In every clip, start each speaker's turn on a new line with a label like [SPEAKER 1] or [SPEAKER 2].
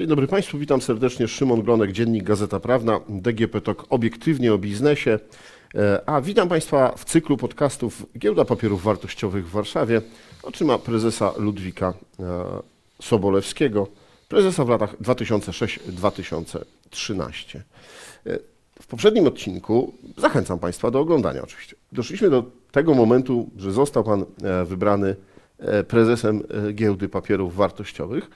[SPEAKER 1] Dzień dobry Państwu, witam serdecznie. Szymon Glonek, Dziennik Gazeta Prawna, DGP TOK obiektywnie o biznesie. E, A witam Państwa w cyklu podcastów Giełda Papierów Wartościowych w Warszawie. Otrzyma prezesa Ludwika e, Sobolewskiego, prezesa w latach 2006-2013. E, W poprzednim odcinku zachęcam Państwa do oglądania oczywiście. Doszliśmy do tego momentu, że został Pan wybrany prezesem Giełdy Papierów Wartościowych.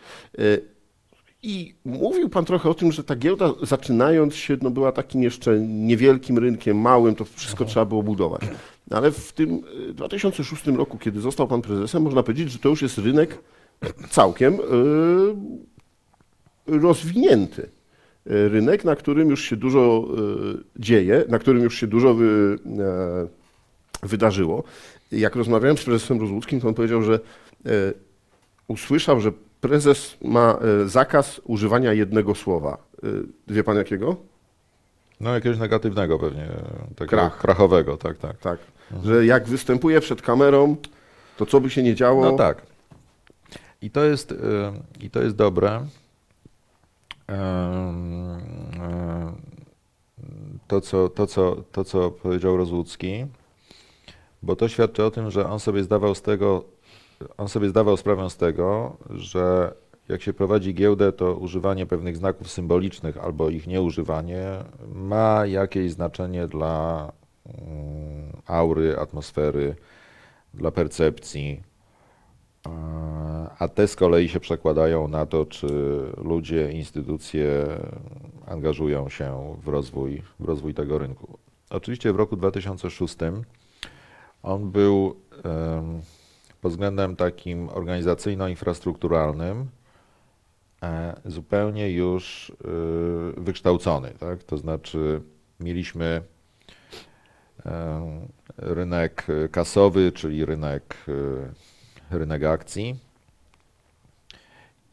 [SPEAKER 1] I mówił Pan trochę o tym, że ta giełda zaczynając się no, była takim jeszcze niewielkim rynkiem, małym, to wszystko trzeba było budować. Ale w tym e, 2006 roku, kiedy został Pan prezesem, można powiedzieć, że to już jest rynek całkiem e, rozwinięty e, rynek, na którym już się dużo dzieje, na którym już się dużo wy, e, wydarzyło. Jak rozmawiałem z prezesem Rozłuckim, to on powiedział, że e, usłyszał, że prezes ma e, zakaz używania jednego słowa. E, Wie pan jakiego?
[SPEAKER 2] No jakiegoś negatywnego pewnie, takiego
[SPEAKER 1] Krach.
[SPEAKER 2] krachowego, tak, tak.
[SPEAKER 1] Tak. Że jak występuje przed kamerą, to co by się nie działo.
[SPEAKER 2] No tak. I to jest, y, i to jest dobre. To co, to, co, to, co powiedział Rozłucki, bo to świadczy o tym, że on sobie zdawał z tego, on sobie zdawał sprawę z tego, że jak się prowadzi giełdę, to używanie pewnych znaków symbolicznych albo ich nieużywanie ma jakieś znaczenie dla mm, aury, atmosfery, dla percepcji. A te z kolei się przekładają na to, czy ludzie, instytucje angażują się w rozwój, w rozwój tego rynku. Oczywiście w roku 2006 on był em, pod względem takim organizacyjno-infrastrukturalnym e, zupełnie już y, wykształcony. Tak? To znaczy mieliśmy e, rynek kasowy, czyli rynek, rynek akcji.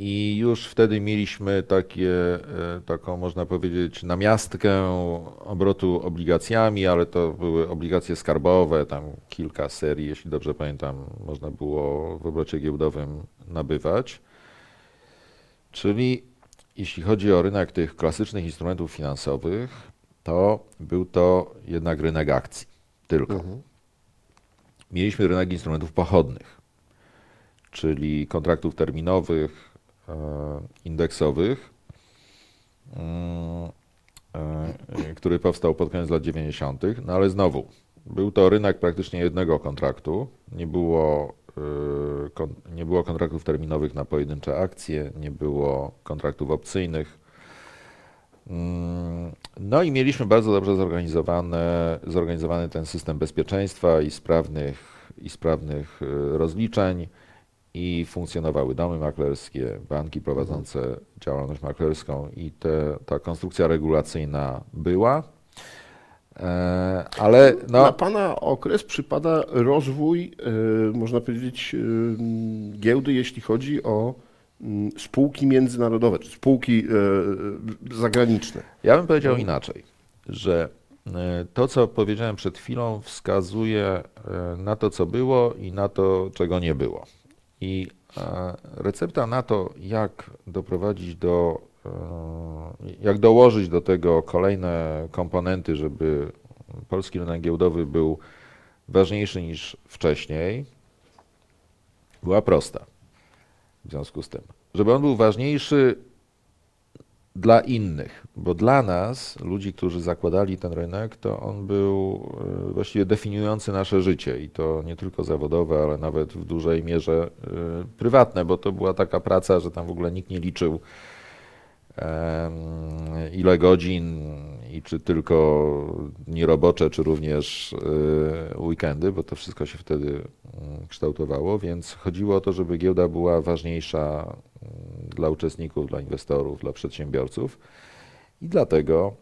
[SPEAKER 2] I już wtedy mieliśmy takie, e, taką, można powiedzieć, namiastkę obrotu obligacjami, ale to były obligacje skarbowe, tam kilka serii, jeśli dobrze pamiętam, można było w obrocie giełdowym nabywać. Czyli jeśli chodzi o rynek tych klasycznych instrumentów finansowych, to był to jednak rynek akcji tylko.
[SPEAKER 1] Mhm.
[SPEAKER 2] Mieliśmy rynek instrumentów pochodnych, czyli kontraktów terminowych, indeksowych, mm, e, który powstał pod koniec lat 90., no ale znowu, był to rynek praktycznie jednego kontraktu, nie było, e, nie było kontraktów terminowych na pojedyncze akcje, nie było kontraktów opcyjnych. Mm, No i mieliśmy bardzo dobrze zorganizowane, zorganizowany ten system bezpieczeństwa i sprawnych, i sprawnych rozliczeń i funkcjonowały domy maklerskie, banki prowadzące działalność maklerską i te, ta konstrukcja regulacyjna była. E, Ale
[SPEAKER 1] Na
[SPEAKER 2] no,
[SPEAKER 1] Pana okres przypada rozwój, e, można powiedzieć, e, giełdy, jeśli chodzi o mm, spółki międzynarodowe, czy spółki zagraniczne.
[SPEAKER 2] Ja bym powiedział inaczej, że to, co powiedziałem przed chwilą, wskazuje na to, co było i na to, czego nie było. I e, recepta na to, jak doprowadzić do, e, jak dołożyć do tego kolejne komponenty, żeby polski rynek giełdowy był ważniejszy niż wcześniej, była prosta. W związku z tym, żeby on był ważniejszy dla innych, bo dla nas, ludzi, którzy zakładali ten rynek, to on był e, właściwie definiujący nasze życie. I to nie tylko zawodowe, ale nawet w dużej mierze e, prywatne, bo to była taka praca, że tam w ogóle nikt nie liczył ile godzin i czy tylko dni robocze, czy również e, weekendy, bo to wszystko się wtedy mm, kształtowało, więc chodziło o to, żeby giełda była ważniejsza mm, dla uczestników, dla inwestorów, dla przedsiębiorców. I dlatego,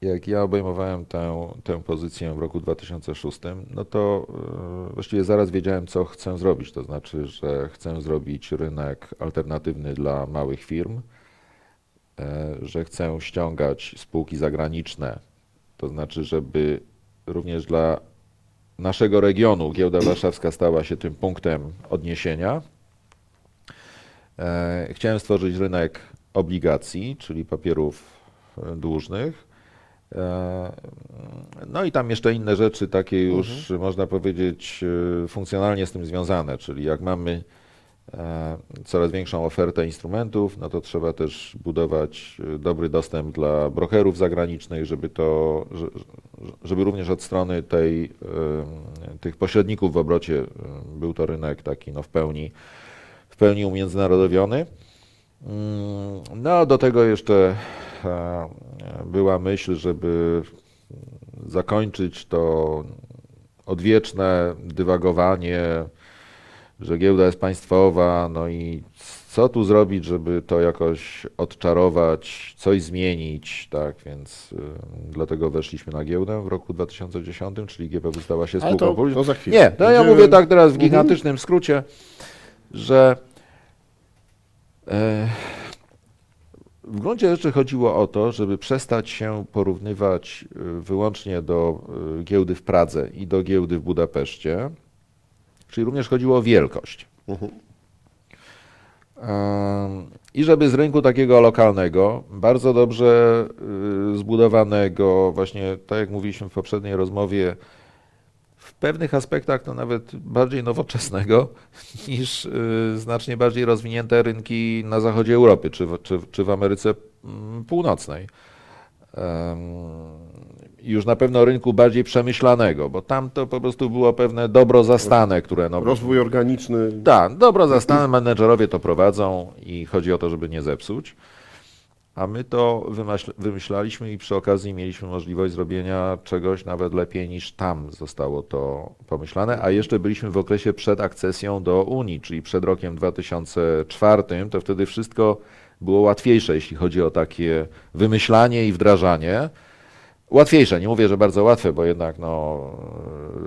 [SPEAKER 2] jak ja obejmowałem tę, tę pozycję w roku 2006, no to e, właściwie zaraz wiedziałem, co chcę zrobić. To znaczy, że chcę zrobić rynek alternatywny dla małych firm, że chcę ściągać spółki zagraniczne, to znaczy, żeby również dla naszego regionu giełda warszawska stała się tym punktem odniesienia. E, Chciałem stworzyć rynek obligacji, czyli papierów e, dłużnych. E, No i tam jeszcze inne rzeczy, takie już można powiedzieć e, funkcjonalnie z tym związane, czyli jak mamy e, coraz większą ofertę instrumentów, no to trzeba też budować e, dobry dostęp dla brokerów zagranicznych, żeby to, że- że- żeby również od strony tej, e, tych pośredników w obrocie e, był to rynek taki no w pełni, w pełni umiędzynarodowiony. Mm, No, do tego jeszcze e, była myśl, żeby zakończyć to odwieczne dywagowanie, że giełda jest państwowa, no i co tu zrobić, żeby to jakoś odczarować, coś zmienić, tak, więc y, dlatego weszliśmy na giełdę w roku 2010, czyli GPW stała się spółką
[SPEAKER 1] to,
[SPEAKER 2] publiczną.
[SPEAKER 1] to za chwilę.
[SPEAKER 2] Nie, to ja mówię tak teraz w
[SPEAKER 1] Mhm.
[SPEAKER 2] gigantycznym skrócie, że e, w gruncie rzeczy chodziło o to, żeby przestać się porównywać y, wyłącznie do y, giełdy w Pradze i do giełdy w Budapeszcie, czyli również chodziło o wielkość.
[SPEAKER 1] Mhm.
[SPEAKER 2] I żeby z rynku takiego lokalnego, bardzo dobrze y, zbudowanego, właśnie tak jak mówiliśmy w poprzedniej rozmowie, w pewnych aspektach to nawet bardziej nowoczesnego niż y, znacznie bardziej rozwinięte rynki na zachodzie Europy czy w, czy, czy w Ameryce mm, Północnej. Już na pewno rynku bardziej przemyślanego, bo tam to po prostu było pewne dobro zastane, które no,
[SPEAKER 1] Rozwój organiczny.
[SPEAKER 2] tak, dobro zastane, menedżerowie to prowadzą i chodzi o to, żeby nie zepsuć. A my to wymyśl- wymyślaliśmy i przy okazji mieliśmy możliwość zrobienia czegoś nawet lepiej niż tam zostało to pomyślane. A jeszcze byliśmy w okresie przed akcesją do Unii, czyli przed rokiem 2004. To wtedy wszystko było łatwiejsze, jeśli chodzi o takie wymyślanie i wdrażanie. Łatwiejsze, nie mówię, że bardzo łatwe, bo jednak no,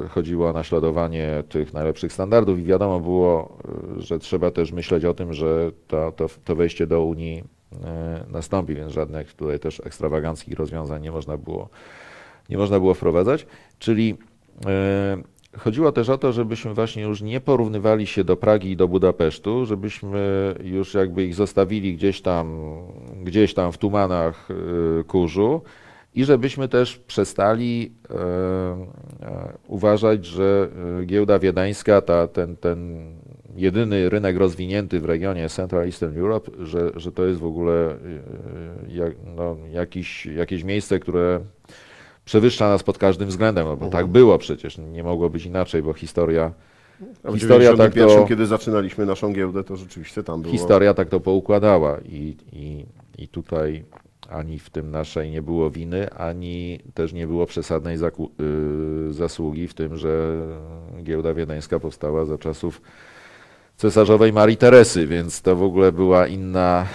[SPEAKER 2] chodziło o naśladowanie tych najlepszych standardów i wiadomo było, że trzeba też myśleć o tym, że to, to, to wejście do Unii e, nastąpi, więc żadnych tutaj też ekstrawaganckich rozwiązań nie można było, nie można było wprowadzać. Czyli e, chodziło też o to, żebyśmy właśnie już nie porównywali się do Pragi i do Budapesztu, żebyśmy już jakby ich zostawili gdzieś tam, gdzieś tam w tumanach e, kurzu, i żebyśmy też przestali e, e, uważać, że e, giełda wiedeńska, ta, ten, ten jedyny rynek rozwinięty w regionie Central Eastern Europe, że, że to jest w ogóle e, jak, no, jakiś, jakieś miejsce, które przewyższa nas pod każdym względem, no bo tak było przecież, nie mogło być inaczej, bo historia,
[SPEAKER 1] A w
[SPEAKER 2] Historia tak
[SPEAKER 1] 91,
[SPEAKER 2] to-
[SPEAKER 1] kiedy zaczynaliśmy naszą giełdę, to rzeczywiście tam było.
[SPEAKER 2] historia tak to poukładała i, i, i tutaj ani w tym naszej nie było winy, ani też nie było przesadnej y, zasługi w tym, że giełda wiedeńska powstała za czasów cesarzowej Marii Teresy, więc to w ogóle była inna,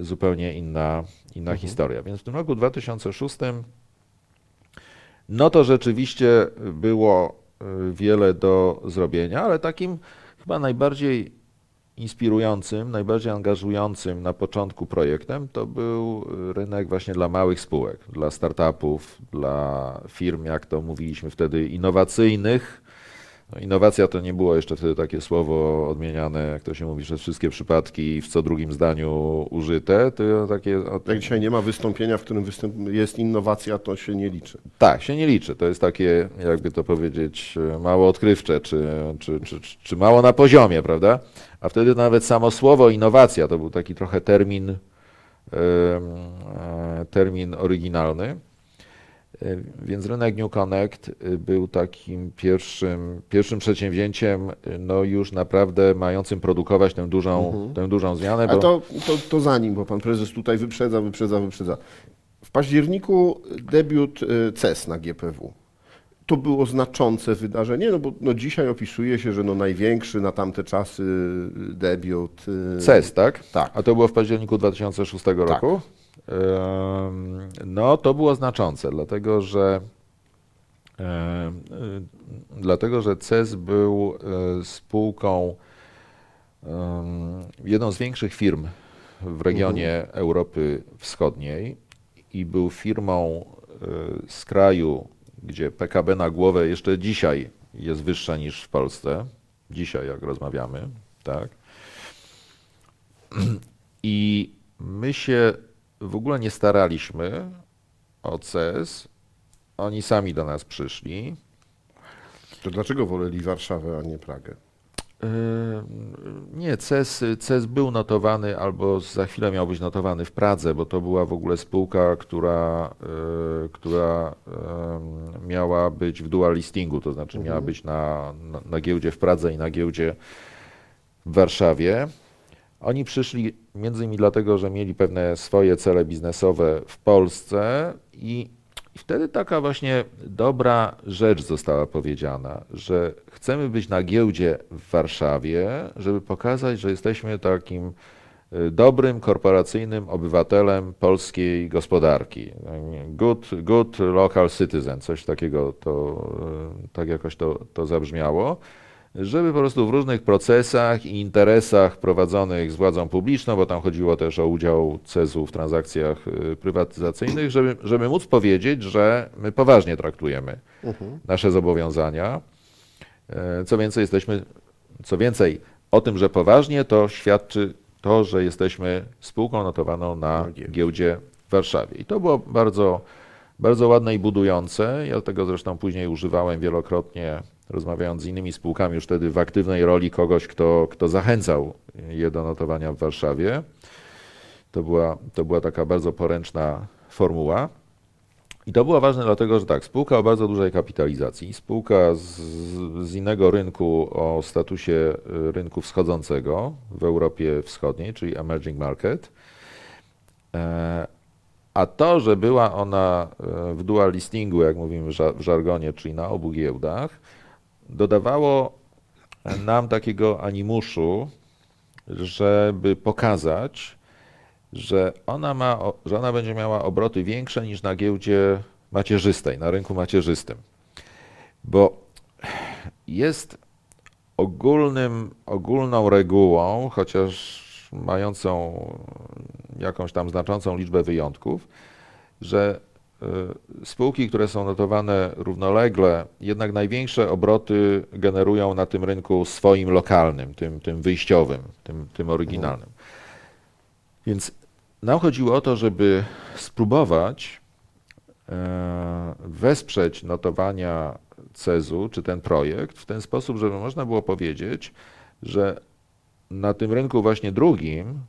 [SPEAKER 2] y, zupełnie inna, inna historia. Więc w tym roku 2006 no to rzeczywiście było y, wiele do zrobienia, ale takim chyba najbardziej inspirującym, najbardziej angażującym na początku projektem to był rynek właśnie dla małych spółek, dla startupów, dla firm, jak to mówiliśmy wtedy, innowacyjnych. No, innowacja to nie było jeszcze wtedy takie słowo odmieniane, jak to się mówi, przez wszystkie przypadki w co drugim zdaniu użyte. To takie,
[SPEAKER 1] Jak dzisiaj nie ma wystąpienia, w którym jest innowacja, to się nie liczy.
[SPEAKER 2] tak, się nie liczy. To jest takie, jakby to powiedzieć, mało odkrywcze, czy, czy, czy, czy, mało na poziomie, prawda? A wtedy nawet samo słowo innowacja to był taki trochę termin, e, termin oryginalny. E, Więc rynek New Connect e, był takim pierwszym, pierwszym przedsięwzięciem, e, no już naprawdę mającym produkować tę dużą, tę dużą zmianę.
[SPEAKER 1] A
[SPEAKER 2] Bo...
[SPEAKER 1] to, to, to zanim, bo pan prezes tutaj wyprzedza, wyprzedza, wyprzedza. W październiku debiut y, CES na GPW. To było znaczące wydarzenie, no bo no dzisiaj opisuje się, że no największy na tamte czasy y, debiut. y,
[SPEAKER 2] CES, tak?
[SPEAKER 1] Tak.
[SPEAKER 2] A to było w październiku 2006 roku? Em, No, to było znaczące, dlatego że y, dlatego, że CES był e, spółką jedną z większych firm w regionie Europy Wschodniej i był firmą e, z kraju, gdzie PKB na głowę jeszcze dzisiaj jest wyższa niż w Polsce. Dzisiaj, jak rozmawiamy, tak. I my się w ogóle nie staraliśmy o CES. Oni sami do nas przyszli.
[SPEAKER 1] To dlaczego woleli Warszawę, a nie Pragę?
[SPEAKER 2] Nie, CES, CES był notowany albo za chwilę miał być notowany w Pradze, bo to była w ogóle spółka, która, yy, która miała być w dual listingu, to znaczy miała być na, na, na giełdzie w Pradze i na giełdzie w Warszawie. Oni przyszli między innymi dlatego, że mieli pewne swoje cele biznesowe w Polsce i, wtedy taka właśnie dobra rzecz została powiedziana, że chcemy być na giełdzie w Warszawie, żeby pokazać, że jesteśmy takim y, dobrym, korporacyjnym obywatelem polskiej gospodarki. Good, good local citizen, coś takiego to, y, tak jakoś to, to zabrzmiało żeby po prostu w różnych procesach i interesach prowadzonych z władzą publiczną, bo tam chodziło też o udział CES-u w transakcjach y, prywatyzacyjnych, żeby, żeby móc powiedzieć, że my poważnie traktujemy nasze zobowiązania. E, Co więcej, jesteśmy, co więcej, o tym, że poważnie, to świadczy to, że jesteśmy spółką notowaną na
[SPEAKER 1] giełdzie
[SPEAKER 2] w Warszawie. I to było bardzo, bardzo ładne i budujące. Ja tego zresztą później używałem wielokrotnie, rozmawiając z innymi spółkami, już wtedy w aktywnej roli kogoś, kto, kto zachęcał je do notowania w Warszawie. To była, to była taka bardzo poręczna formuła. I to było ważne dlatego, że tak, spółka o bardzo dużej kapitalizacji, spółka z, z innego rynku o statusie y, rynku wschodzącego w Europie Wschodniej, czyli emerging market. E, A to, że była ona e, w dual listingu, jak mówimy w ża- w żargonie, czyli na obu giełdach, dodawało nam takiego animuszu, żeby pokazać, że ona, ma, że ona będzie miała obroty większe niż na giełdzie macierzystej, na rynku macierzystym. Bo jest ogólnym, ogólną regułą, chociaż mającą jakąś tam znaczącą liczbę wyjątków, że spółki, które są notowane równolegle, jednak największe obroty generują na tym rynku swoim lokalnym, tym, tym wyjściowym, tym, tym oryginalnym. Więc nam chodziło o to, żeby spróbować e, wesprzeć notowania CEZU, czy ten projekt, w ten sposób, żeby można było powiedzieć, że na tym rynku właśnie drugim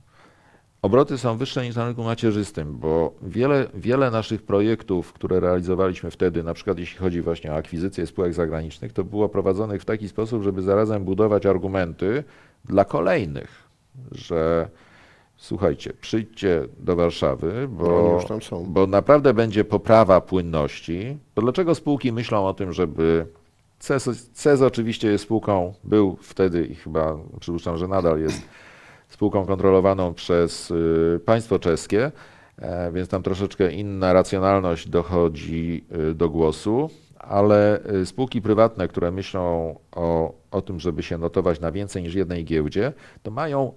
[SPEAKER 2] obroty są wyższe niż na rynku macierzystym, bo wiele, wiele naszych projektów, które realizowaliśmy wtedy, na przykład jeśli chodzi właśnie o akwizycję spółek zagranicznych, to było prowadzonych w taki sposób, żeby zarazem budować argumenty dla kolejnych, że słuchajcie, przyjdźcie do Warszawy,
[SPEAKER 1] Bo są.
[SPEAKER 2] bo naprawdę będzie poprawa płynności. To dlaczego spółki myślą o tym, żeby CES, CES oczywiście jest spółką, był wtedy i chyba przypuszczam, że nadal jest spółką kontrolowaną przez y, państwo czeskie, e, więc tam troszeczkę inna racjonalność dochodzi y, do głosu, ale y, spółki prywatne, które myślą o, o tym, żeby się notować na więcej niż jednej giełdzie, to mają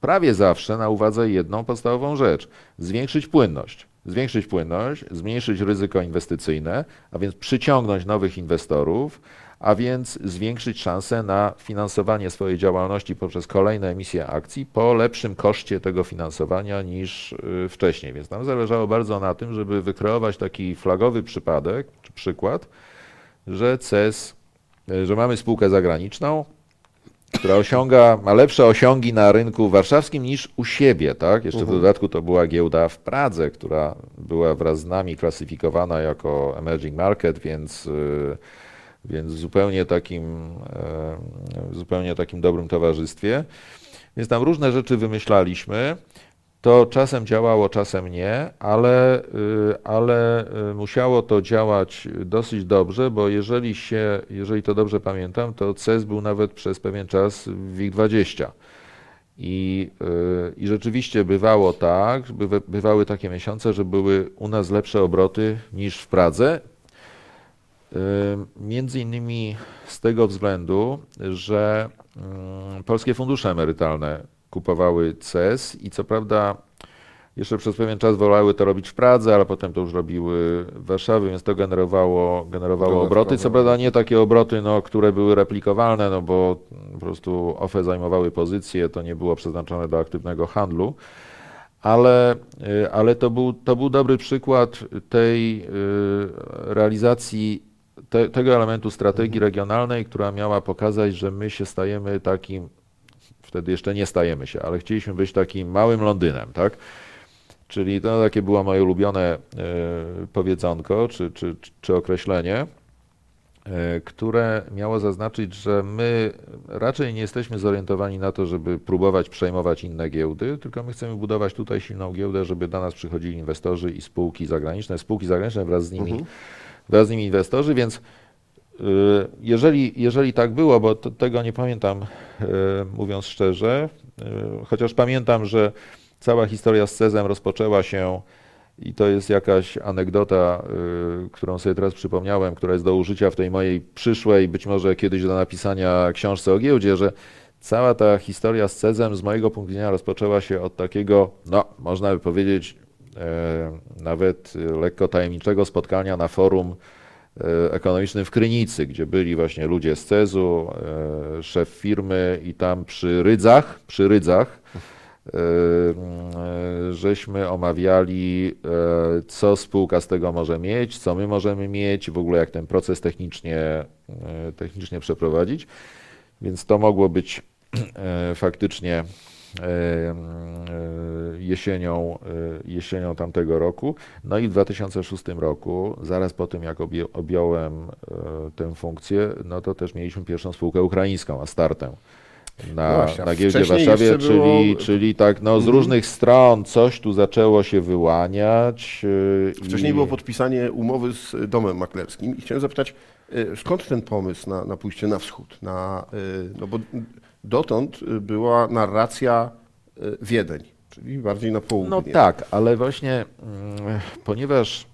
[SPEAKER 2] prawie zawsze na uwadze jedną podstawową rzecz: zwiększyć płynność. Zwiększyć płynność, zmniejszyć ryzyko inwestycyjne, a więc przyciągnąć nowych inwestorów, a więc zwiększyć szanse na finansowanie swojej działalności poprzez kolejne emisje akcji po lepszym koszcie tego finansowania niż y, wcześniej. Więc nam zależało bardzo na tym, żeby wykreować taki flagowy przypadek czy przykład, że CES, y, że mamy spółkę zagraniczną, która osiąga, ma lepsze osiągi na rynku warszawskim niż u siebie, tak? Jeszcze w dodatku to była giełda w Pradze, która była wraz z nami klasyfikowana jako emerging market, więc, y, więc w zupełnie takim, e, w zupełnie takim dobrym towarzystwie. Więc tam różne rzeczy wymyślaliśmy. To czasem działało, czasem nie, ale, y, ale y, musiało to działać dosyć dobrze, bo jeżeli się, jeżeli to dobrze pamiętam, to CES był nawet przez pewien czas w WIG20. I, y, I rzeczywiście bywało tak, bywa- bywały takie miesiące, że były u nas lepsze obroty niż w Pradze. Między innymi z tego względu, że mm, polskie fundusze emerytalne kupowały CES i co prawda jeszcze przez pewien czas wolały to robić w Pradze, ale potem to już robiły w Warszawie, więc to generowało, generowało obroty. Co prawda nie takie obroty, no, które były replikowalne, no bo po prostu OFE zajmowały pozycje, to nie było przeznaczone do aktywnego handlu, ale, y, ale to, był, to był dobry przykład tej y, realizacji te, tego elementu strategii regionalnej, która miała pokazać, że my się stajemy takim, wtedy jeszcze nie stajemy się, ale chcieliśmy być takim małym Londynem, tak? Czyli to takie było moje ulubione y, powiedzonko czy, czy, czy określenie. E, które miało zaznaczyć, że my raczej nie jesteśmy zorientowani na to, żeby próbować przejmować inne giełdy, tylko my chcemy budować tutaj silną giełdę, żeby do nas przychodzili inwestorzy i spółki zagraniczne, spółki zagraniczne wraz z nimi, mhm. Wraz z nimi inwestorzy, więc e, jeżeli, jeżeli tak było, bo to, tego nie pamiętam, e, mówiąc szczerze, chociaż pamiętam, że cała historia z Cezem rozpoczęła się i to jest jakaś anegdota, y, którą sobie teraz przypomniałem, która jest do użycia w tej mojej przyszłej, być może kiedyś do napisania książce o giełdzie, że cała ta historia z Cezem z mojego punktu widzenia rozpoczęła się od takiego, no można by powiedzieć, nawet lekko tajemniczego spotkania na forum e, ekonomicznym w Krynicy, gdzie byli właśnie ludzie z Cezu, e, szef firmy i tam przy rydzach, przy rydzach żeśmy omawiali, co spółka z tego może mieć, co my możemy mieć, w ogóle jak ten proces technicznie, technicznie przeprowadzić. Więc to mogło być faktycznie jesienią, jesienią tamtego roku. No i w 2006 roku, zaraz po tym jak objąłem tę funkcję, no to też mieliśmy pierwszą spółkę ukraińską, Astartę na, no właśnie, na giełdzie w Warszawie, czyli, było... czyli tak no, z mhm. różnych stron coś tu zaczęło się wyłaniać.
[SPEAKER 1] Yy, Wcześniej i... było podpisanie umowy z domem maklerskim i chciałem zapytać, yy, skąd ten pomysł na, na pójście na wschód? Na, yy, no bo dotąd była narracja Wiedeń, czyli bardziej na południe.
[SPEAKER 2] No tak, ale właśnie mm, ponieważ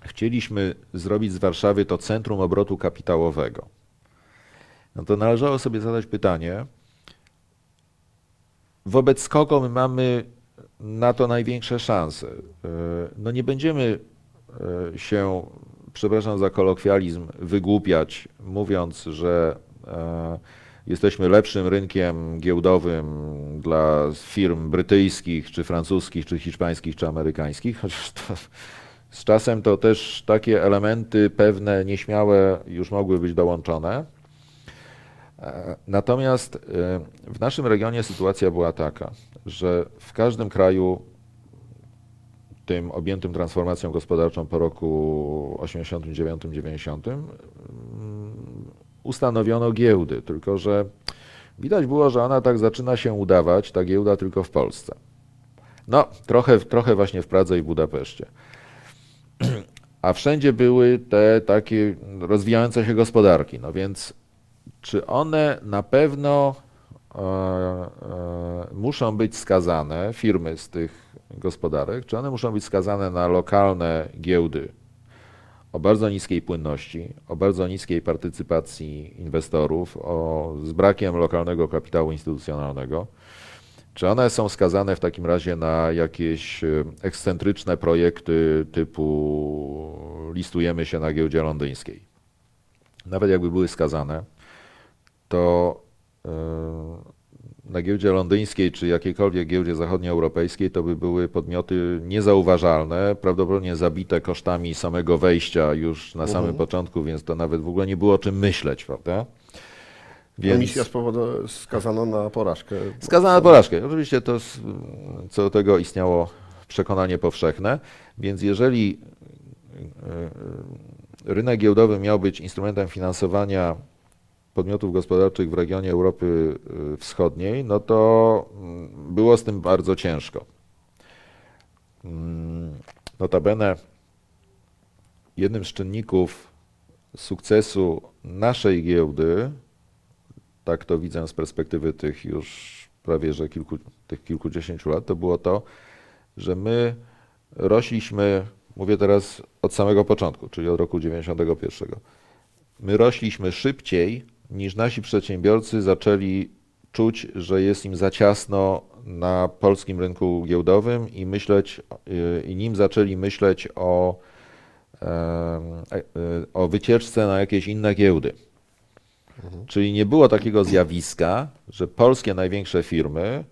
[SPEAKER 2] chcieliśmy zrobić z Warszawy to centrum obrotu kapitałowego, no to należało sobie zadać pytanie, wobec kogo my mamy na to największe szanse. E, no nie będziemy się, przepraszam za kolokwializm, wygłupiać, mówiąc, że e, jesteśmy lepszym rynkiem giełdowym dla firm brytyjskich, czy francuskich, czy hiszpańskich, czy amerykańskich, chociaż to, z czasem to też takie elementy pewne, nieśmiałe już mogły być dołączone. E, natomiast e, w naszym regionie sytuacja była taka, że w każdym kraju tym objętym transformacją gospodarczą po roku 89-90 mm, ustanowiono giełdy, tylko że widać było, że ona tak zaczyna się udawać, ta giełda tylko w Polsce. No, trochę, trochę właśnie w Pradze i Budapeszcie. A wszędzie były te takie rozwijające się gospodarki, no więc czy one na pewno e, e, muszą być skazane, firmy z tych gospodarek, czy one muszą być skazane na lokalne giełdy o bardzo niskiej płynności, o bardzo niskiej partycypacji inwestorów, o, z brakiem lokalnego kapitału instytucjonalnego. Czy one są skazane w takim razie na jakieś e, ekscentryczne projekty typu listujemy się na giełdzie londyńskiej? Nawet jakby były skazane, to e, na giełdzie londyńskiej czy jakiejkolwiek giełdzie zachodnioeuropejskiej to by były podmioty niezauważalne, prawdopodobnie zabite kosztami samego wejścia już na samym mhm. początku, więc to nawet w ogóle nie było o czym myśleć, prawda?
[SPEAKER 1] Więc... Komisja skazano na porażkę.
[SPEAKER 2] Skazano na porażkę. Oczywiście to co do tego istniało przekonanie powszechne, więc jeżeli e, e, rynek giełdowy miał być instrumentem finansowania podmiotów gospodarczych w regionie Europy y, Wschodniej, no to mm, było z tym bardzo ciężko. Mm, notabene jednym z czynników sukcesu naszej giełdy, tak to widzę z perspektywy tych już prawie że kilku, tych kilkudziesięciu lat, to było to, że my rośliśmy, mówię teraz od samego początku, czyli od roku 91. My rośliśmy szybciej niż nasi przedsiębiorcy zaczęli czuć, że jest im za ciasno na polskim rynku giełdowym i myśleć, i nim zaczęli myśleć o, e, o wycieczce na jakieś inne giełdy. Mhm. Czyli nie było takiego zjawiska, że polskie największe firmy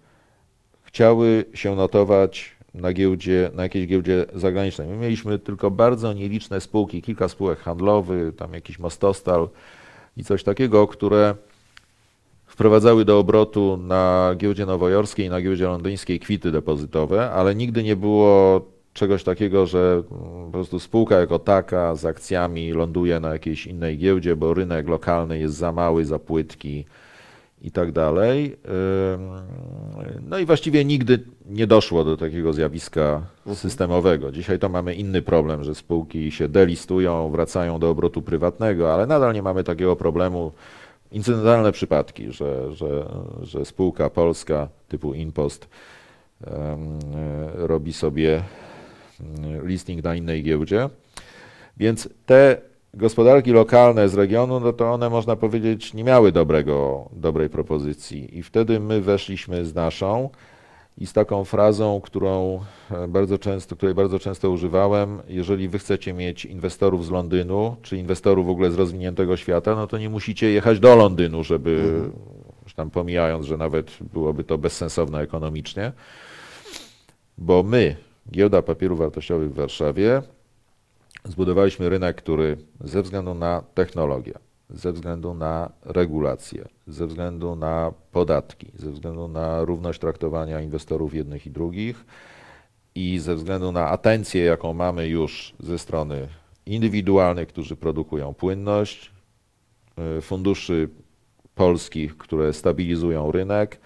[SPEAKER 2] chciały się notować na giełdzie, na jakiejś giełdzie zagranicznej. My mieliśmy tylko bardzo nieliczne spółki, kilka spółek handlowych, tam jakiś Mostostal i coś takiego, które wprowadzały do obrotu na giełdzie nowojorskiej i na giełdzie londyńskiej kwity depozytowe, ale nigdy nie było czegoś takiego, że mm, po prostu spółka jako taka z akcjami ląduje na jakiejś innej giełdzie, bo rynek lokalny jest za mały, za płytki i tak dalej. No i właściwie nigdy nie doszło do takiego zjawiska systemowego. Dzisiaj to mamy inny problem, że spółki się delistują, wracają do obrotu prywatnego, ale nadal nie mamy takiego problemu. Incydentalne przypadki, że, że, że spółka polska typu Inpost robi sobie listing na innej giełdzie. Więc te gospodarki lokalne z regionu, no to one można powiedzieć nie miały dobrego, dobrej propozycji. I wtedy my weszliśmy z naszą i z taką frazą, którą e, bardzo często, której bardzo często używałem, jeżeli wy chcecie mieć inwestorów z Londynu, czy inwestorów w ogóle z rozwiniętego świata, no to nie musicie jechać do Londynu, żeby, już tam pomijając, że nawet byłoby to bezsensowne ekonomicznie, bo my, Giełda Papierów Wartościowych w Warszawie, zbudowaliśmy rynek, który ze względu na technologię, ze względu na regulacje, ze względu na podatki, ze względu na równość traktowania inwestorów jednych i drugich i ze względu na atencję, jaką mamy już ze strony indywidualnych, którzy produkują płynność, y, funduszy polskich, które stabilizują rynek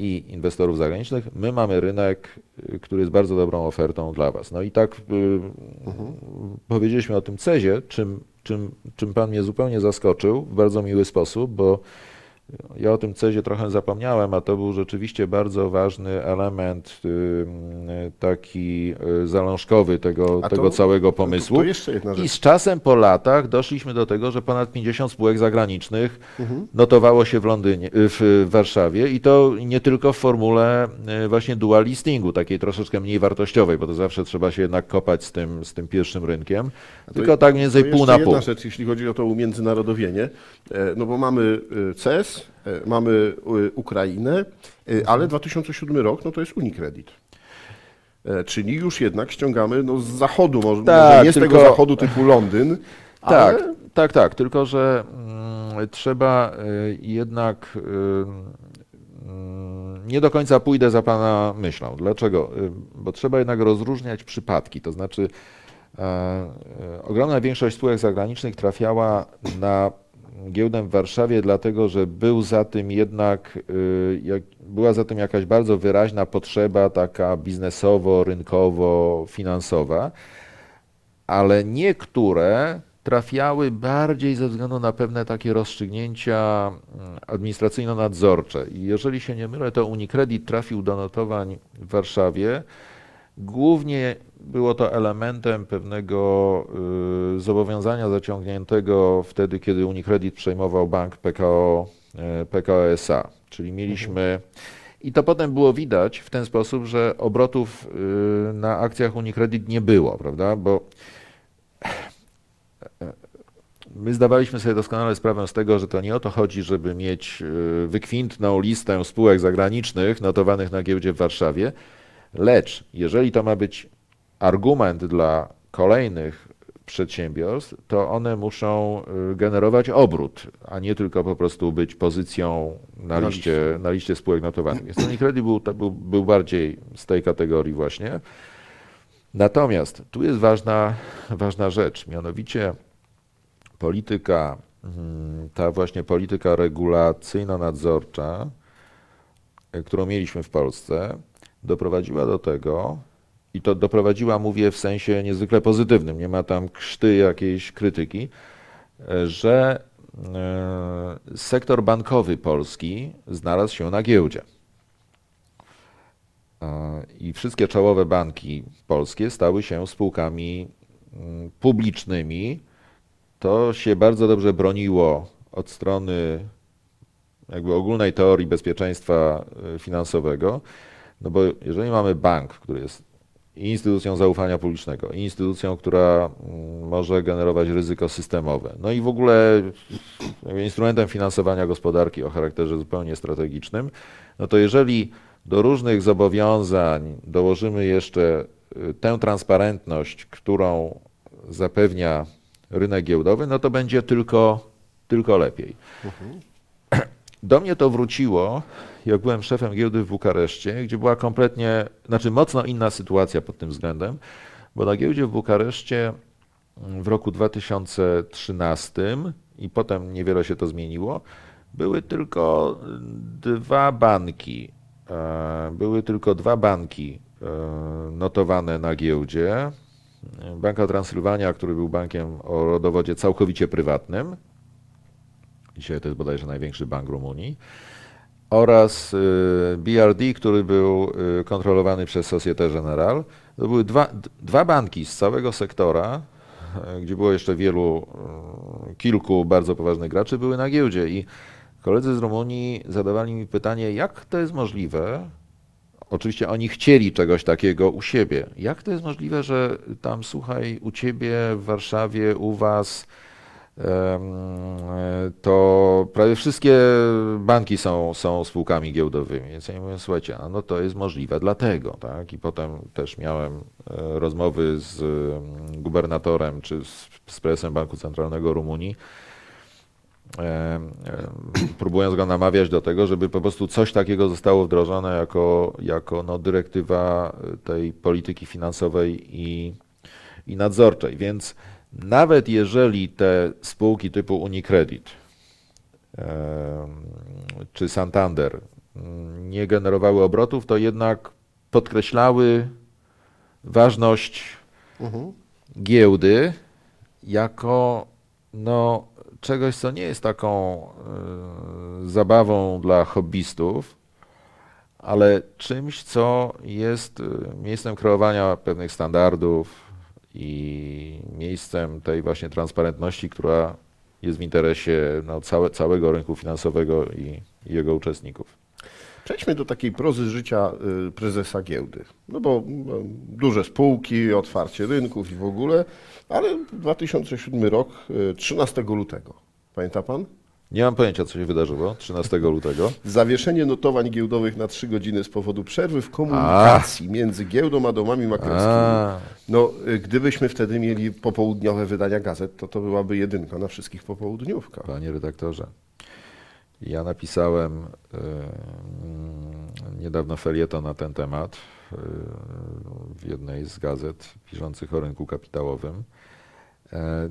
[SPEAKER 2] i inwestorów zagranicznych, my mamy rynek, y, który jest bardzo dobrą ofertą dla Was. No i tak y, powiedzieliśmy o tym CEZie, czym, czym, czym Pan mnie zupełnie zaskoczył w bardzo miły sposób, bo ja o tym CEZie trochę zapomniałem, a to był rzeczywiście bardzo ważny element taki y, zalążkowy tego,
[SPEAKER 1] to-
[SPEAKER 2] tego całego
[SPEAKER 1] To,
[SPEAKER 2] pomysłu.
[SPEAKER 1] to jeszcze jedna
[SPEAKER 2] I
[SPEAKER 1] rzecz.
[SPEAKER 2] z czasem po latach doszliśmy do tego, że ponad 50 spółek zagranicznych
[SPEAKER 1] Mhm.
[SPEAKER 2] notowało się w Londynie, y, w Warszawie i to nie tylko w formule y, właśnie dual listingu, takiej troszeczkę mniej wartościowej, bo to zawsze trzeba się jednak kopać z tym, z tym pierwszym rynkiem,
[SPEAKER 1] To-
[SPEAKER 2] tylko tak mniej więcej
[SPEAKER 1] to
[SPEAKER 2] pół na pół.
[SPEAKER 1] jedna rzecz, jeśli chodzi o to umiędzynarodowienie, e, no bo mamy CES, e, mamy e, Ukrainę, e, ale 2007 rok, no to jest Unicredit. Czyli już jednak ściągamy no, z zachodu, może,
[SPEAKER 2] Tak,
[SPEAKER 1] może nie z
[SPEAKER 2] tylko-
[SPEAKER 1] tego zachodu typu Londyn,
[SPEAKER 2] Tak,
[SPEAKER 1] ale
[SPEAKER 2] tak, tak, tylko że mm, trzeba y, jednak y, mm, nie do końca pójdę za Pana myślą. Dlaczego? Bo trzeba jednak rozróżniać przypadki, to znaczy ogromna większość spółek zagranicznych trafiała na giełdę w Warszawie, dlatego że był za tym jednak, y, jak, była za tym jakaś bardzo wyraźna potrzeba taka biznesowo-rynkowo-finansowa ale niektóre trafiały bardziej ze względu na pewne takie rozstrzygnięcia mm, administracyjno-nadzorcze. I jeżeli się nie mylę, to Unicredit trafił do notowań w Warszawie. Głównie było to elementem pewnego y, zobowiązania zaciągniętego wtedy, kiedy Unicredit przejmował bank PKO, y, PKO SA. Czyli mieliśmy. I to potem było widać w ten sposób, że obrotów y, na akcjach Unicredit nie było, prawda? Bo My zdawaliśmy sobie doskonale sprawę z tego, że to nie o to chodzi, żeby mieć wykwintną listę spółek zagranicznych notowanych na giełdzie w Warszawie, lecz jeżeli to ma być argument dla kolejnych przedsiębiorstw, to one muszą y, generować obrót, a nie tylko po prostu być pozycją na
[SPEAKER 1] Na
[SPEAKER 2] liście, na liście spółek notowanych. Więc Unicredit był, to był, był bardziej z tej kategorii właśnie. Natomiast tu jest ważna, ważna rzecz, mianowicie polityka, mm, ta właśnie polityka regulacyjno-nadzorcza, y, którą mieliśmy w Polsce, doprowadziła do tego, i to doprowadziła, mówię w sensie niezwykle pozytywnym, nie ma tam krzty jakiejś krytyki, y, że y, sektor bankowy polski znalazł się na giełdzie. E, I wszystkie czołowe banki polskie stały się spółkami mm, publicznymi. To się bardzo dobrze broniło od strony jakby ogólnej teorii bezpieczeństwa finansowego, no bo jeżeli mamy bank, który jest instytucją zaufania publicznego, instytucją, która mm, może generować ryzyko systemowe, no i w ogóle instrumentem finansowania gospodarki o charakterze zupełnie strategicznym, no to jeżeli do różnych zobowiązań dołożymy jeszcze y, tę transparentność, którą zapewnia rynek giełdowy, no to będzie tylko, tylko lepiej. Do mnie to wróciło, jak byłem szefem giełdy w Bukareszcie, gdzie była kompletnie, znaczy mocno inna sytuacja pod tym względem, bo na giełdzie w Bukareszcie w roku 2013 i potem niewiele się to zmieniło, były tylko dwa banki. e, Były tylko dwa banki e, notowane na giełdzie. Banka Transylwania, który był bankiem o rodowodzie całkowicie prywatnym. Dzisiaj to jest bodajże największy bank Rumunii. Oraz y, BRD, który był y, kontrolowany przez Societe Generale. To były dwa, dwa banki z całego sektora, e, gdzie było jeszcze wielu, y, kilku bardzo poważnych graczy, były na giełdzie. I koledzy z Rumunii zadawali mi pytanie, jak to jest możliwe, Oczywiście oni chcieli czegoś takiego u siebie. Jak to jest możliwe, że tam, słuchaj, u ciebie w Warszawie, u was, e, to prawie wszystkie banki są, są spółkami giełdowymi. Więc ja mówię, słuchajcie, no to jest możliwe dlatego, tak? I potem też miałem e, rozmowy z em, gubernatorem czy z, z prezesem Banku Centralnego Rumunii, próbując go namawiać do tego, żeby po prostu coś takiego zostało wdrożone jako, jako no, dyrektywa tej polityki finansowej i, i nadzorczej. Więc nawet jeżeli te spółki typu Unicredit czy Santander mm, nie generowały obrotów, to jednak podkreślały ważność
[SPEAKER 1] Mhm.
[SPEAKER 2] giełdy jako no, czegoś, co nie jest taką y, zabawą dla hobbystów, ale czymś, co jest y, miejscem kreowania pewnych standardów i miejscem tej właśnie transparentności, która jest w interesie no, całe, całego rynku finansowego i, i jego uczestników.
[SPEAKER 1] Przejdźmy do takiej prozy życia y, prezesa giełdy. No bo no, duże spółki, otwarcie rynków i w ogóle, ale 2007 rok, y, 13 lutego. Pamięta pan?
[SPEAKER 2] Nie mam pojęcia, co się wydarzyło 13 lutego.
[SPEAKER 1] Zawieszenie notowań giełdowych na 3 godziny z powodu przerwy w komunikacji między giełdą a domami maklerskimi.
[SPEAKER 2] A,
[SPEAKER 1] No, y, gdybyśmy wtedy mieli popołudniowe wydania gazet, to to byłaby jedynka na wszystkich popołudniówkach.
[SPEAKER 2] Panie redaktorze, ja napisałem e, niedawno felieton na ten temat e, w jednej z gazet piszących o rynku kapitałowym. E,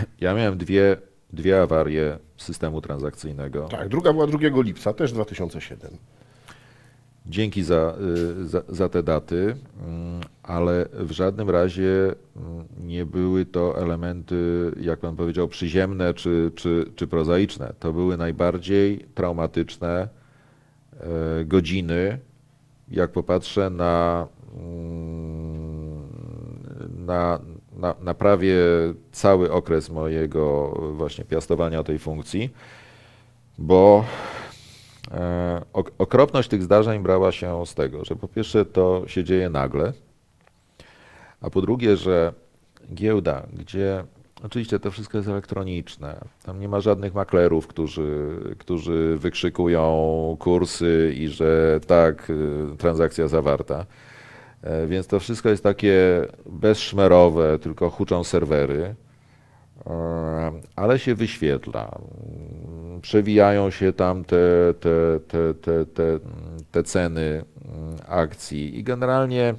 [SPEAKER 2] ja miałem dwie, dwie awarie systemu transakcyjnego.
[SPEAKER 1] Tak, druga była 2 lipca, też 2007.
[SPEAKER 2] Dzięki za, y, za, za te daty, mm, ale w żadnym razie mm, nie były to elementy, jak pan powiedział, przyziemne czy, czy, czy prozaiczne. To były najbardziej traumatyczne e, godziny, jak popatrzę na, mm, na, na, na prawie cały okres mojego właśnie piastowania tej funkcji, bo E, ok- Okropność tych zdarzeń brała się z tego, że po pierwsze to się dzieje nagle, a po drugie, że giełda, gdzie oczywiście to wszystko jest elektroniczne, tam nie ma żadnych maklerów, którzy, którzy wykrzykują kursy i że tak, y, transakcja zawarta. E, Więc to wszystko jest takie bezszmerowe, tylko huczą serwery. E, ale się wyświetla. Przewijają się tam te, te, te, te, te, te ceny mm, akcji i generalnie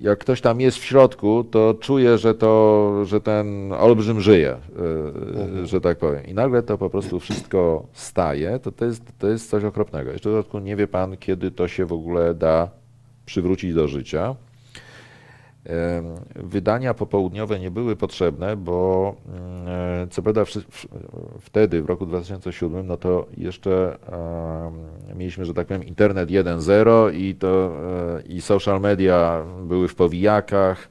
[SPEAKER 2] jak ktoś tam jest w środku, to czuje, że, to, że ten olbrzym żyje, e, że tak powiem. I nagle to po prostu wszystko staje, to, to, jest, to jest coś okropnego. Jeszcze w dodatku nie wie pan, kiedy to się w ogóle da przywrócić do życia. Wydania popołudniowe nie były potrzebne, bo mm, e, co prawda wtedy, w roku 2007, no to jeszcze mieliśmy, że tak powiem, internet 1.0 i to e, i social media były w powijakach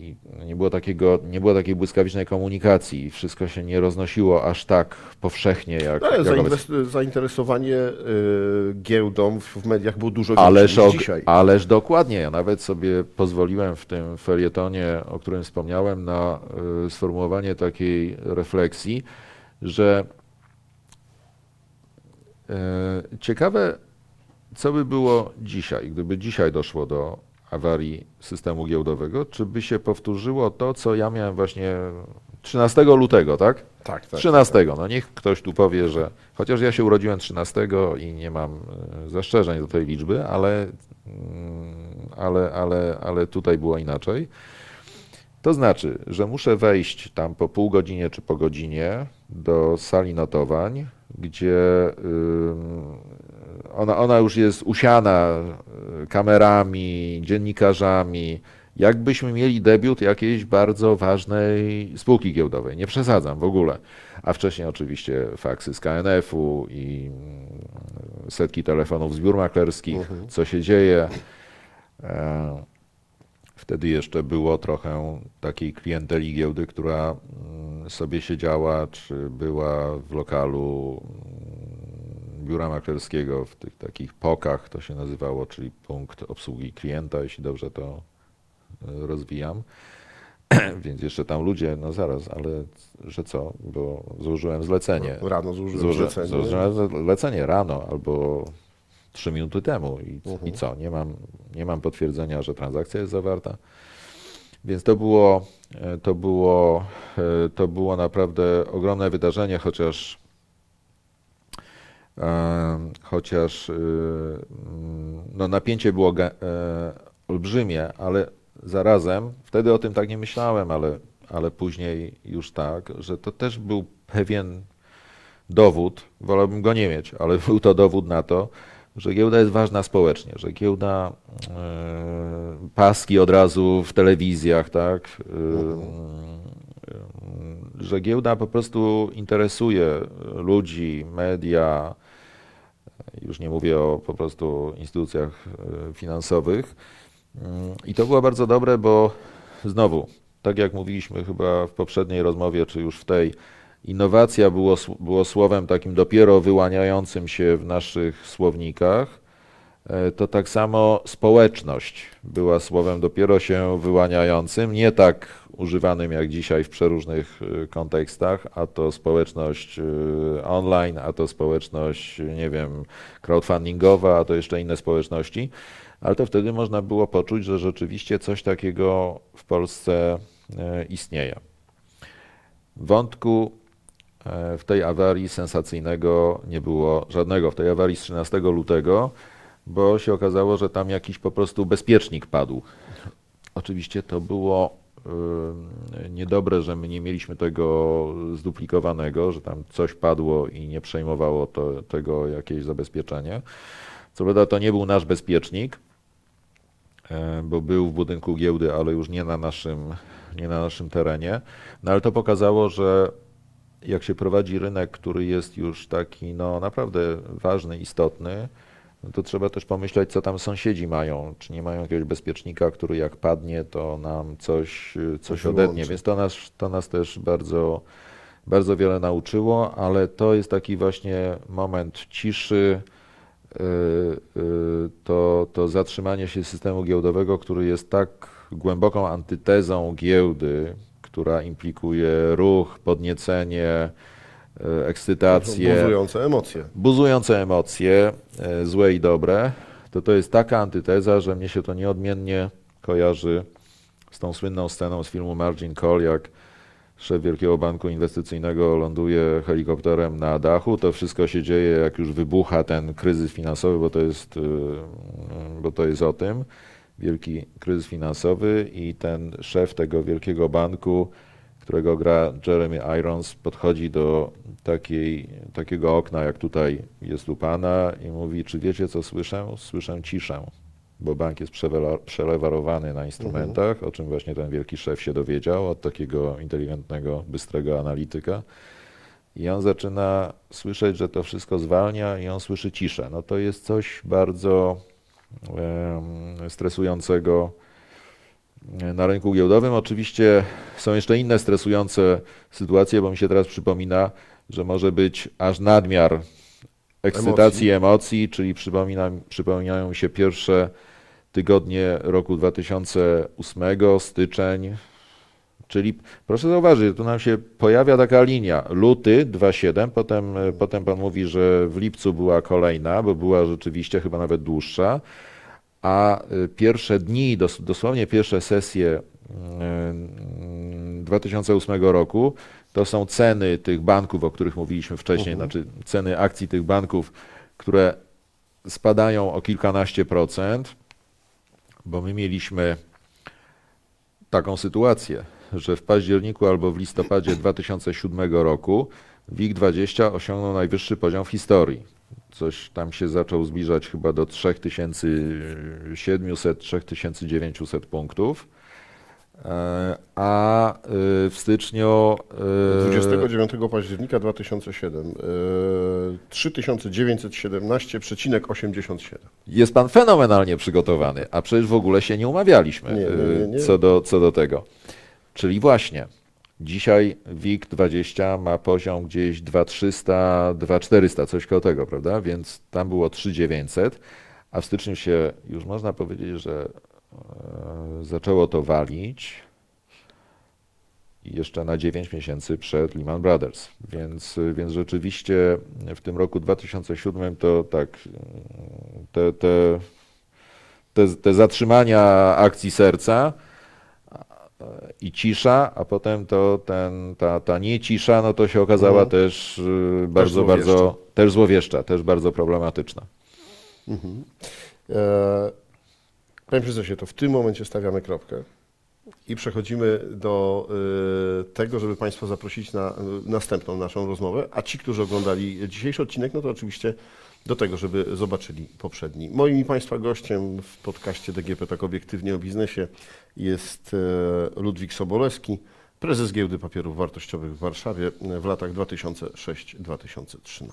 [SPEAKER 2] i nie było, takiego, nie było takiej błyskawicznej komunikacji. Wszystko się nie roznosiło aż tak powszechnie jak,
[SPEAKER 1] No, Ale
[SPEAKER 2] jak obecnie.
[SPEAKER 1] zainwest- zainteresowanie y, giełdą w, mediach było dużo
[SPEAKER 2] Ależ,
[SPEAKER 1] większe niż dzisiaj.
[SPEAKER 2] ależ dokładnie. Ja nawet sobie pozwoliłem w tym felietonie, o którym wspomniałem, na y, sformułowanie takiej refleksji, że y, ciekawe, co by było dzisiaj, gdyby dzisiaj doszło do awarii systemu giełdowego? Czy by się powtórzyło to, co ja miałem właśnie 13 lutego, tak?
[SPEAKER 1] Tak, tak.
[SPEAKER 2] 13. No niech ktoś tu powie, że chociaż ja się urodziłem 13 i nie mam e, zastrzeżeń do tej liczby, ale, mm, ale, ale, ale tutaj było inaczej. To znaczy, że muszę wejść tam po pół godzinie czy po godzinie do sali notowań, gdzie ym, ona, ona już jest usiana y, kamerami, dziennikarzami, jakbyśmy mieli debiut jakiejś bardzo ważnej spółki giełdowej. Nie przesadzam w ogóle. A wcześniej oczywiście faksy z KNF-u i mm, setki telefonów z biur maklerskich, co się dzieje. E, Wtedy jeszcze było trochę takiej klienteli giełdy, która mm, sobie siedziała, czy była w lokalu mm, biura maklerskiego, w tych takich pokach to się nazywało, czyli punkt obsługi klienta, jeśli dobrze to e, rozwijam. Więc jeszcze tam ludzie, no zaraz, ale że co, bo złożyłem zlecenie.
[SPEAKER 1] Rano zużyłem
[SPEAKER 2] Złoży,
[SPEAKER 1] zlecenie.
[SPEAKER 2] złożyłem zlecenie rano albo trzy minuty temu i,
[SPEAKER 1] Mhm.
[SPEAKER 2] i co? Nie mam, nie mam potwierdzenia, że transakcja jest zawarta. Więc to było, e, to było, e, to było naprawdę ogromne wydarzenie, chociaż chociaż e, mm, no, napięcie było e, olbrzymie, ale zarazem, wtedy o tym tak nie myślałem, ale, ale później już tak, że to też był pewien dowód, wolałbym go nie mieć, ale był to dowód na to, że giełda jest ważna społecznie, że giełda e, paski od razu w telewizjach, tak, e, e, że giełda po prostu interesuje ludzi, media, już nie mówię o po prostu instytucjach e, finansowych. Mm, I to było bardzo dobre, bo znowu, tak jak mówiliśmy chyba w poprzedniej rozmowie, czy już w tej, innowacja było, było słowem takim dopiero wyłaniającym się w naszych słownikach, to tak samo społeczność była słowem dopiero się wyłaniającym, nie tak używanym jak dzisiaj w przeróżnych e, kontekstach, a to społeczność e, online, a to społeczność, nie wiem, crowdfundingowa, a to jeszcze inne społeczności, ale to wtedy można było poczuć, że rzeczywiście coś takiego w Polsce e, istnieje. Wątku e, w tej awarii sensacyjnego nie było żadnego. W tej awarii z 13 lutego, bo się okazało, że tam jakiś po prostu bezpiecznik padł. Oczywiście to było y, niedobre, że my nie mieliśmy tego zduplikowanego, że tam coś padło i nie przejmowało to, tego jakieś zabezpieczenie. Co prawda to nie był nasz bezpiecznik, e, bo był w budynku giełdy, ale już nie na naszym, nie na naszym terenie. No ale to pokazało, że jak się prowadzi rynek, który jest już taki no, naprawdę ważny, istotny, no to trzeba też pomyśleć, co tam sąsiedzi mają. Czy nie mają jakiegoś bezpiecznika, który jak padnie, to nam coś, coś
[SPEAKER 1] wyłączy.
[SPEAKER 2] odetnie. Więc to nas, to nas też bardzo, bardzo wiele nauczyło, ale to jest taki właśnie moment ciszy, y, y, to, to zatrzymanie się systemu giełdowego, który jest tak głęboką antytezą giełdy, która implikuje ruch, podniecenie, ekscytację,
[SPEAKER 1] Buzujące emocje.
[SPEAKER 2] buzujące emocje, e, złe i dobre, to to jest taka antyteza, że mnie się to nieodmiennie kojarzy z tą słynną sceną z filmu Margin Call, jak szef Wielkiego Banku Inwestycyjnego ląduje helikopterem na dachu. To wszystko się dzieje, jak już wybucha ten kryzys finansowy, bo to jest, y, bo to jest o tym. Wielki kryzys finansowy i ten szef tego wielkiego banku, którego gra Jeremy Irons, podchodzi do takiej, takiego okna, jak tutaj jest u pana i mówi, czy wiecie, co słyszę? Słyszę ciszę, bo bank jest przelewarowany na instrumentach, o czym właśnie ten wielki szef się dowiedział od takiego inteligentnego, bystrego analityka. I on zaczyna słyszeć, że to wszystko zwalnia i on słyszy ciszę. No to jest coś bardzo stresującego na rynku giełdowym. Oczywiście są jeszcze inne stresujące sytuacje, bo mi się teraz przypomina, że może być aż nadmiar ekscytacji, emocji, emocji czyli przypomina, przypominają mi się pierwsze tygodnie roku 2008, styczeń, Czyli proszę zauważyć, tu nam się pojawia taka linia. Luty 2,7, potem, potem pan mówi, że w lipcu była kolejna, bo była rzeczywiście chyba nawet dłuższa, a e, pierwsze dni, dos, dosłownie pierwsze sesje mm, 2008 roku to są ceny tych banków, o których mówiliśmy wcześniej,
[SPEAKER 1] Mhm.
[SPEAKER 2] znaczy ceny akcji tych banków, które spadają o kilkanaście procent, bo my mieliśmy taką sytuację, że w październiku albo w listopadzie 2007 roku WIG20 osiągnął najwyższy poziom w historii. Coś tam się zaczął zbliżać chyba do 3700-3900 punktów. E, A y, w styczniu y,
[SPEAKER 1] 29 października 2007 e, 3917,87.
[SPEAKER 2] Jest pan fenomenalnie przygotowany, a przecież w ogóle się nie umawialiśmy
[SPEAKER 1] Nie, nie, nie,
[SPEAKER 2] Co, do, co do tego. Czyli właśnie, dzisiaj WIG20 ma poziom gdzieś 2300, 2400, coś koło tego, prawda? Więc tam było 3900, a w styczniu się już można powiedzieć, że e, zaczęło to walić jeszcze na 9 miesięcy przed Lehman Brothers. Więc, więc rzeczywiście w tym roku 2007 to tak te, te, te, te zatrzymania akcji serca i cisza, a potem to ten, ta, ta nie cisza, no to się okazała
[SPEAKER 1] Mhm.
[SPEAKER 2] też y, bardzo,
[SPEAKER 1] złowieszcza.
[SPEAKER 2] bardzo, też złowieszcza, też bardzo problematyczna.
[SPEAKER 1] Mhm. E, Panie prezesie, to w tym momencie stawiamy kropkę i przechodzimy do e, tego, żeby Państwa zaprosić na e, następną naszą rozmowę, a ci, którzy oglądali dzisiejszy odcinek, no to oczywiście do tego, żeby zobaczyli poprzedni. Moim i Państwa gościem w podcaście DGP Tak Obiektywnie o Biznesie jest e, Ludwik Sobolewski, prezes Giełdy Papierów Wartościowych w Warszawie w latach 2006-2013.